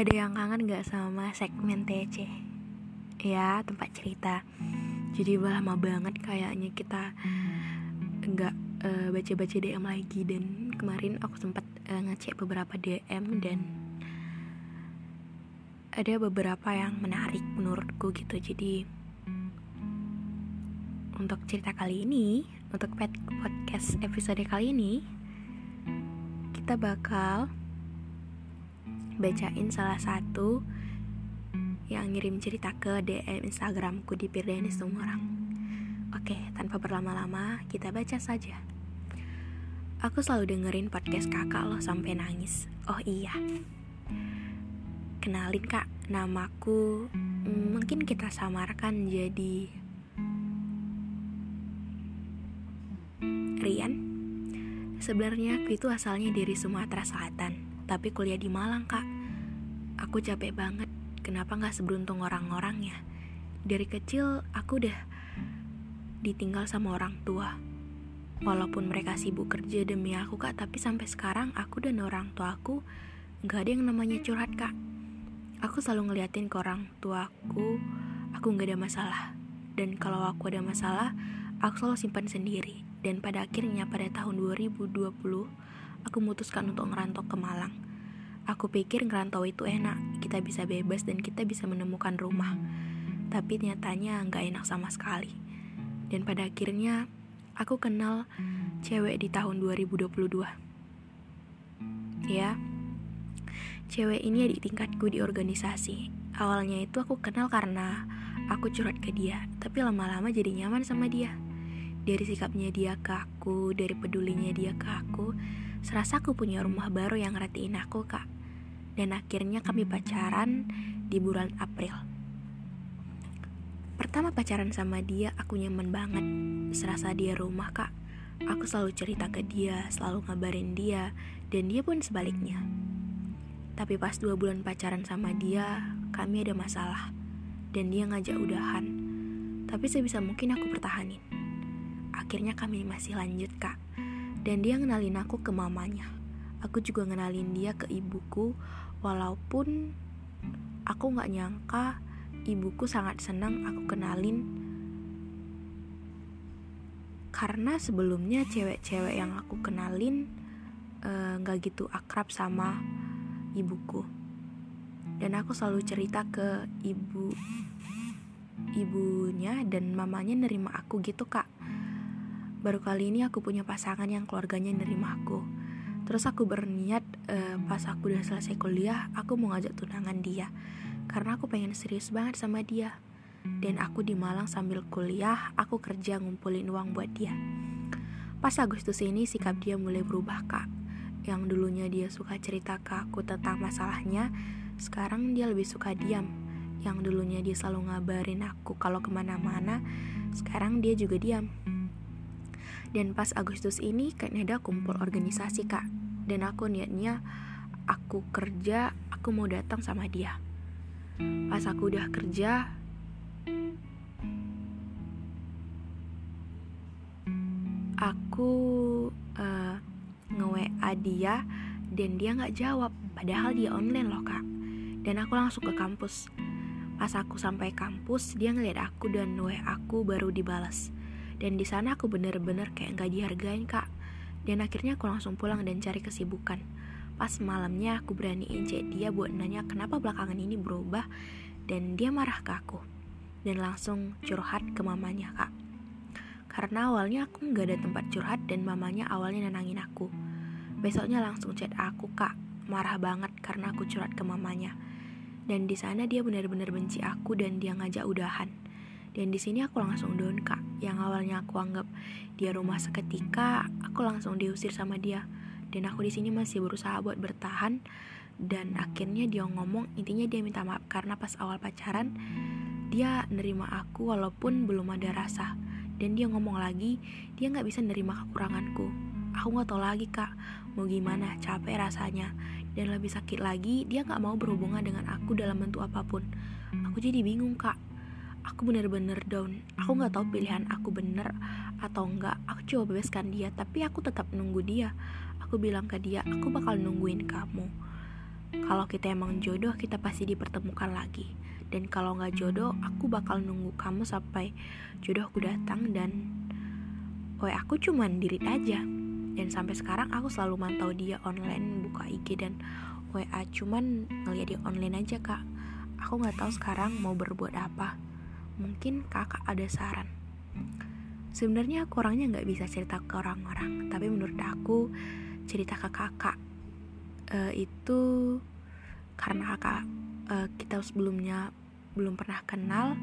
Ada yang kangen gak sama segmen TC? Ya, tempat cerita. Jadi udah lama banget kayaknya kita nggak eh, baca-baca DM lagi dan kemarin aku sempat eh, ngecek beberapa DM dan ada beberapa yang menarik menurutku gitu. Jadi untuk cerita kali ini, untuk podcast episode kali ini, kita bakal bacain salah satu yang ngirim cerita ke DM Instagramku di Pirdeni Semarang. Oke, tanpa berlama-lama, kita baca saja. Aku selalu dengerin podcast kakak loh sampai nangis. Oh iya. Kenalin kak, namaku hmm, mungkin kita samarkan jadi Rian. Sebenarnya aku itu asalnya dari Sumatera Selatan, tapi kuliah di Malang kak. Aku capek banget, kenapa nggak seberuntung orang-orang ya? Dari kecil aku udah ditinggal sama orang tua. Walaupun mereka sibuk kerja demi aku kak, tapi sampai sekarang aku dan orang tuaku nggak ada yang namanya curhat kak. Aku selalu ngeliatin ke orang tuaku, aku nggak ada masalah. Dan kalau aku ada masalah, aku selalu simpan sendiri. Dan pada akhirnya pada tahun 2020, aku memutuskan untuk ngerantau ke Malang. Aku pikir ngerantau itu enak, kita bisa bebas dan kita bisa menemukan rumah. Tapi nyatanya nggak enak sama sekali. Dan pada akhirnya aku kenal cewek di tahun 2022. Ya, cewek ini adik tingkatku di organisasi. Awalnya itu aku kenal karena aku curhat ke dia, tapi lama-lama jadi nyaman sama dia. Dari sikapnya dia ke aku, dari pedulinya dia ke aku, serasa aku punya rumah baru yang ngertiin aku, Kak. Dan akhirnya kami pacaran di bulan April. Pertama pacaran sama dia, aku nyaman banget. Serasa dia rumah, Kak. Aku selalu cerita ke dia, selalu ngabarin dia, dan dia pun sebaliknya. Tapi pas dua bulan pacaran sama dia, kami ada masalah. Dan dia ngajak udahan. Tapi sebisa mungkin aku pertahanin. Akhirnya kami masih lanjut, Kak. Dan dia ngenalin aku ke mamanya. Aku juga ngenalin dia ke ibuku, walaupun aku gak nyangka ibuku sangat senang aku kenalin. Karena sebelumnya cewek-cewek yang aku kenalin eh, nggak uh, gitu akrab sama ibuku. Dan aku selalu cerita ke ibu ibunya dan mamanya nerima aku gitu kak. Baru kali ini aku punya pasangan yang keluarganya nerima aku terus aku berniat uh, pas aku udah selesai kuliah aku mau ngajak tunangan dia karena aku pengen serius banget sama dia. Dan aku di Malang sambil kuliah, aku kerja ngumpulin uang buat dia. Pas Agustus ini sikap dia mulai berubah kak. Yang dulunya dia suka cerita ke aku tentang masalahnya, sekarang dia lebih suka diam. Yang dulunya dia selalu ngabarin aku kalau ke mana-mana, sekarang dia juga diam. Dan pas Agustus ini kayaknya ada kumpul organisasi kak. Dan aku niatnya aku kerja, aku mau datang sama dia pas aku udah kerja aku uh, nge WA dia dan dia nggak jawab Padahal dia online loh kak. Dan aku langsung ke kampus. Pas aku sampai kampus, dia ngeliat aku dan WA aku baru dibalas. Dan di sana aku bener-bener kayak gak dihargain kak. Dan akhirnya aku langsung pulang dan cari kesibukan. Pas malamnya aku beraniin chat dia buat nanya kenapa belakangan ini berubah dan dia marah ke aku. Dan langsung curhat ke mamanya kak. Karena awalnya aku nggak ada tempat curhat dan mamanya awalnya nenangin aku. Besoknya langsung chat aku kak, marah banget karena aku curhat ke mamanya. Dan di sana dia benar-benar benci aku dan dia ngajak udahan. Dan di sini aku langsung down kak, yang awalnya aku anggap dia rumah seketika, aku langsung diusir sama dia. Dan aku di sini masih berusaha buat bertahan. Dan akhirnya dia ngomong, intinya dia minta maaf karena pas awal pacaran dia nerima aku walaupun belum ada rasa. Dan dia ngomong lagi dia nggak bisa nerima kekuranganku. Aku nggak tahu lagi kak mau gimana capek rasanya. Dan lebih sakit lagi dia nggak mau berhubungan dengan aku dalam bentuk apa pun. Aku jadi bingung kak aku bener-bener down. Aku nggak tahu pilihan aku bener atau enggak aku coba bebaskan dia tapi aku tetap nunggu dia. Aku bilang ke dia aku bakal nungguin kamu. Kalau kita emang jodoh kita pasti dipertemukan lagi. Dan kalau nggak jodoh aku bakal nunggu kamu sampai jodohku datang dan WA aku cuman dirit aja. Dan sampai sekarang aku selalu mantau dia online buka IG dan WA cuman ngeliat dia online aja kak. Aku nggak tahu sekarang mau berbuat apa mungkin kakak ada saran. Sebenarnya aku orangnya nggak bisa cerita ke orang-orang tapi menurut aku cerita ke kakak uh, itu karena kakak uh, kita sebelumnya belum pernah kenal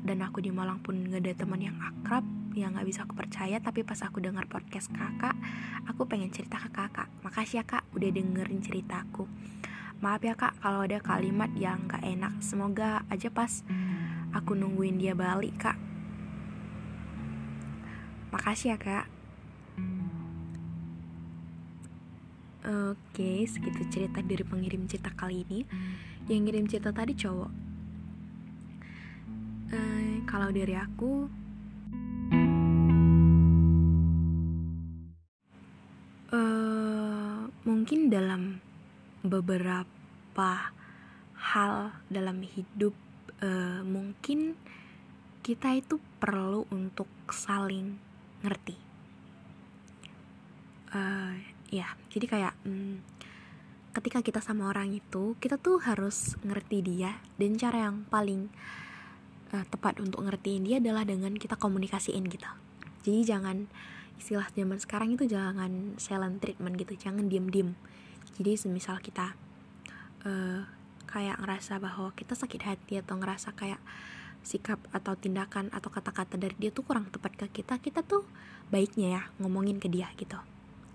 dan aku di Malang pun gak ada teman yang akrab yang gak bisa aku percaya tapi pas aku dengar podcast kakak aku pengen cerita ke kakak. Makasih ya kak udah dengerin ceritaku. Maaf ya kak kalau ada kalimat yang gak enak. Semoga aja pas aku nungguin dia balik kak. Makasih ya kak. Oke, segitu cerita dari pengirim cerita kali ini. Yang ngirim cerita tadi cowok. Uh, kalau dari aku uh, mungkin dalam beberapa hal dalam hidup uh, mungkin kita itu perlu untuk saling ngerti. Uh, ya jadi kayak um, ketika kita sama orang itu kita tuh harus ngerti dia dan cara yang paling uh, tepat untuk ngertiin dia adalah dengan kita komunikasiin gitu. Jadi jangan istilah zaman sekarang itu jangan silent treatment gitu jangan diem diem jadi semisal kita uh, kayak ngerasa bahwa kita sakit hati atau ngerasa kayak sikap atau tindakan atau kata-kata dari dia tuh kurang tepat ke kita kita tuh baiknya ya ngomongin ke dia gitu.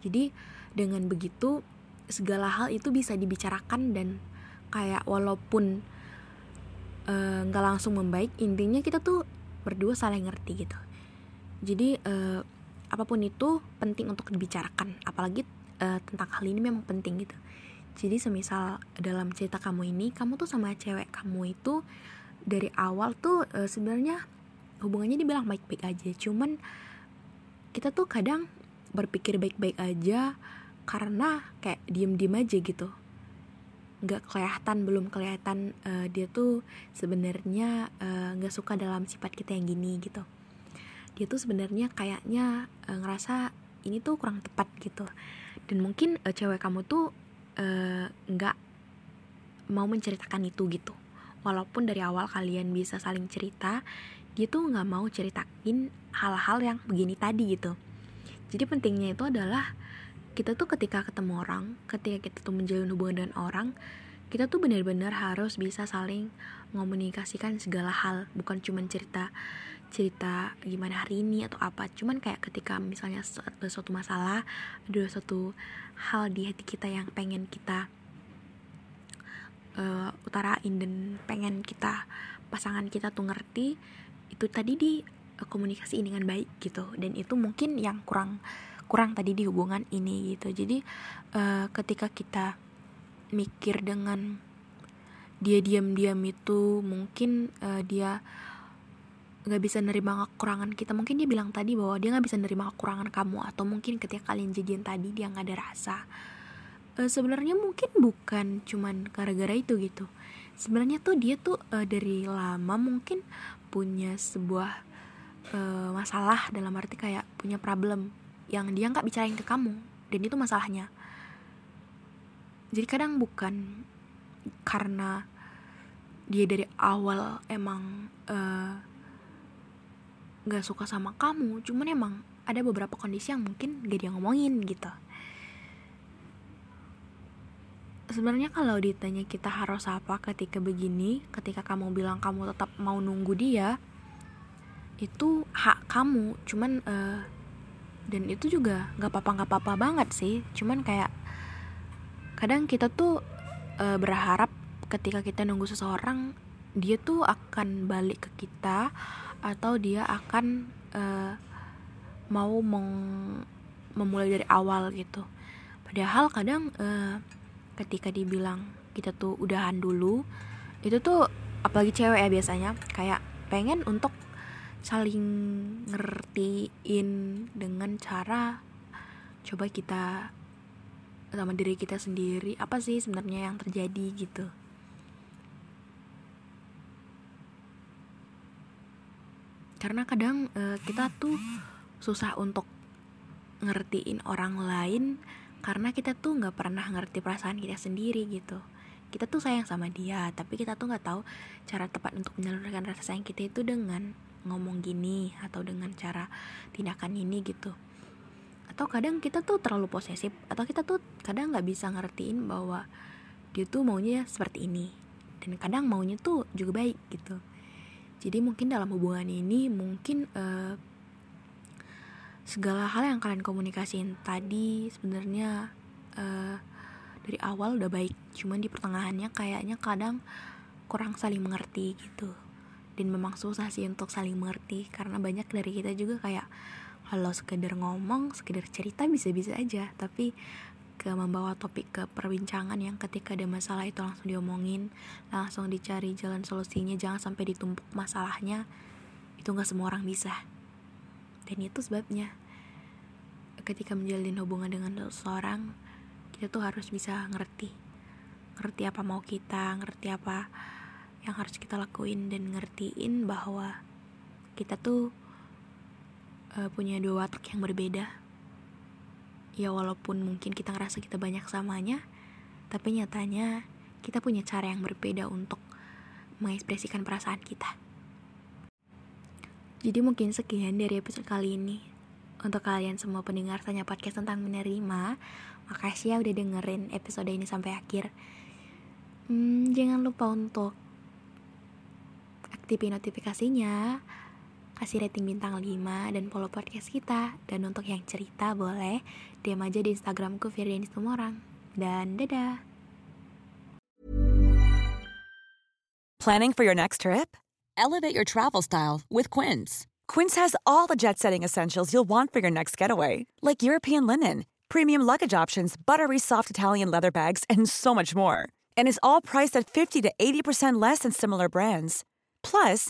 Jadi dengan begitu segala hal itu bisa dibicarakan dan kayak walaupun Eh, nggak uh, langsung membaik intinya kita tuh berdua saling ngerti gitu. Jadi uh, apa pun itu penting untuk dibicarakan apalagi uh, tentang hal ini memang penting gitu jadi semisal dalam cerita kamu ini kamu tuh sama cewek kamu itu dari awal tuh uh, sebenarnya hubungannya dibilang baik-baik aja. Cuman kita tuh kadang berpikir baik-baik aja karena kayak diem-diem aja gitu. Nggak kelihatan belum kelihatan uh, dia tuh sebenarnya eh, nggak suka dalam sifat kita yang gini gitu. Dia tuh sebenarnya kayaknya uh, ngerasa ini tuh kurang tepat gitu. Dan mungkin uh, cewek kamu tuh nggak uh, mau menceritakan itu gitu. Walaupun dari awal kalian bisa saling cerita dia tuh nggak mau ceritain hal-hal yang begini tadi gitu. Jadi pentingnya itu adalah kita tuh ketika ketemu orang, ketika kita tuh menjalin hubungan dengan orang, kita tuh benar-benar harus bisa saling mengomunikasikan segala hal, bukan cuma cerita cerita gimana hari ini atau apa, cuman kayak ketika misalnya ada suatu masalah, ada suatu hal di hati kita yang pengen kita uh, utarain dan pengen kita pasangan kita tuh ngerti, itu tadi di komunikasi dengan baik gitu, dan itu mungkin yang kurang kurang tadi di hubungan ini gitu. Jadi uh, ketika kita mikir dengan dia diam-diam itu mungkin uh, dia nggak bisa nerima kekurangan kita. Mungkin dia bilang tadi bahwa dia nggak bisa nerima kekurangan kamu atau mungkin ketika kalian jadian tadi dia nggak ada rasa. Uh, sebenarnya mungkin bukan cuman gara-gara itu gitu. Sebenarnya tuh dia tuh uh, dari lama mungkin punya sebuah uh, masalah dalam arti kayak punya problem yang dia nggak bicarain ke kamu dan itu masalahnya. Jadi kadang bukan karena dia dari awal emang uh, suka sama kamu cuman emang ada beberapa kondisi yang mungkin gak dia ngomongin gitu. Sebenarnya kalau ditanya kita harus apa ketika begini ketika kamu bilang kamu tetap mau nunggu dia itu hak kamu. Cuman uh, dan itu juga nggak apa-apa nggak apa-apa banget sih. Cuman kayak kadang kita tuh uh, berharap ketika kita nunggu seseorang dia tuh akan balik ke kita atau dia akan uh, mau meng memulai dari awal gitu. Padahal kadang uh, ketika dibilang kita tuh udahan dulu itu tuh apalagi cewek ya biasanya kayak pengen untuk saling ngertiin dengan cara coba kita sama diri kita sendiri apa sih sebenarnya yang terjadi gitu karena kadang uh, kita tuh susah untuk ngertiin orang lain karena kita tuh nggak pernah ngerti perasaan kita sendiri gitu. Kita tuh sayang sama dia tapi kita tuh nggak tahu cara tepat untuk menyalurkan rasa sayang kita itu dengan ngomong gini atau dengan cara tindakan ini gitu. Atau kadang kita tuh terlalu posesif atau kita tuh kadang nggak bisa ngertiin bahwa dia tuh maunya seperti ini. Dan kadang maunya tuh juga baik gitu jadi mungkin dalam hubungan ini mungkin uh, segala hal yang kalian komunikasiin tadi sebenarnya uh, dari awal udah baik. Cuman di pertengahannya kayaknya kadang kurang saling mengerti gitu. Dan memang susah sih untuk saling mengerti karena banyak dari kita juga kayak kalau sekedar ngomong sekedar cerita bisa-bisa aja. Tapi ke membawa topik ke perbincangan yang ketika ada masalah itu langsung diomongin langsung dicari jalan solusinya jangan sampai ditumpuk masalahnya itu nggak semua orang bisa. Dan itu sebabnya ketika menjalin hubungan dengan seseorang kita tuh harus bisa ngerti. Ngerti apa mau kita ngerti apa yang harus kita lakuin dan ngertiin bahwa kita tuh uh, punya dua watak yang berbeda ya walaupun mungkin kita ngerasa kita banyak samanya tapi nyatanya kita punya cara yang berbeda untuk mengekspresikan perasaan kita jadi mungkin sekian dari episode kali ini. Untuk kalian semua pendengar tanya podcast tentang menerima, makasih ya udah dengerin episode ini sampai akhir. Hmm, jangan lupa untuk aktifin notifikasinya, kasih rating bintang 5 dan follow podcast kita. Dan untuk yang cerita boleh DM aja di Instagramku Firdanis Tumorang. Dan dadah. Planning for your next trip? Elevate your travel style with Quince. Quince has all the jet setting essentials you'll want for your next getaway, like European linen, premium luggage options, buttery soft Italian leather bags, and so much more. And is all priced at 50 to 80% less than similar brands. Plus,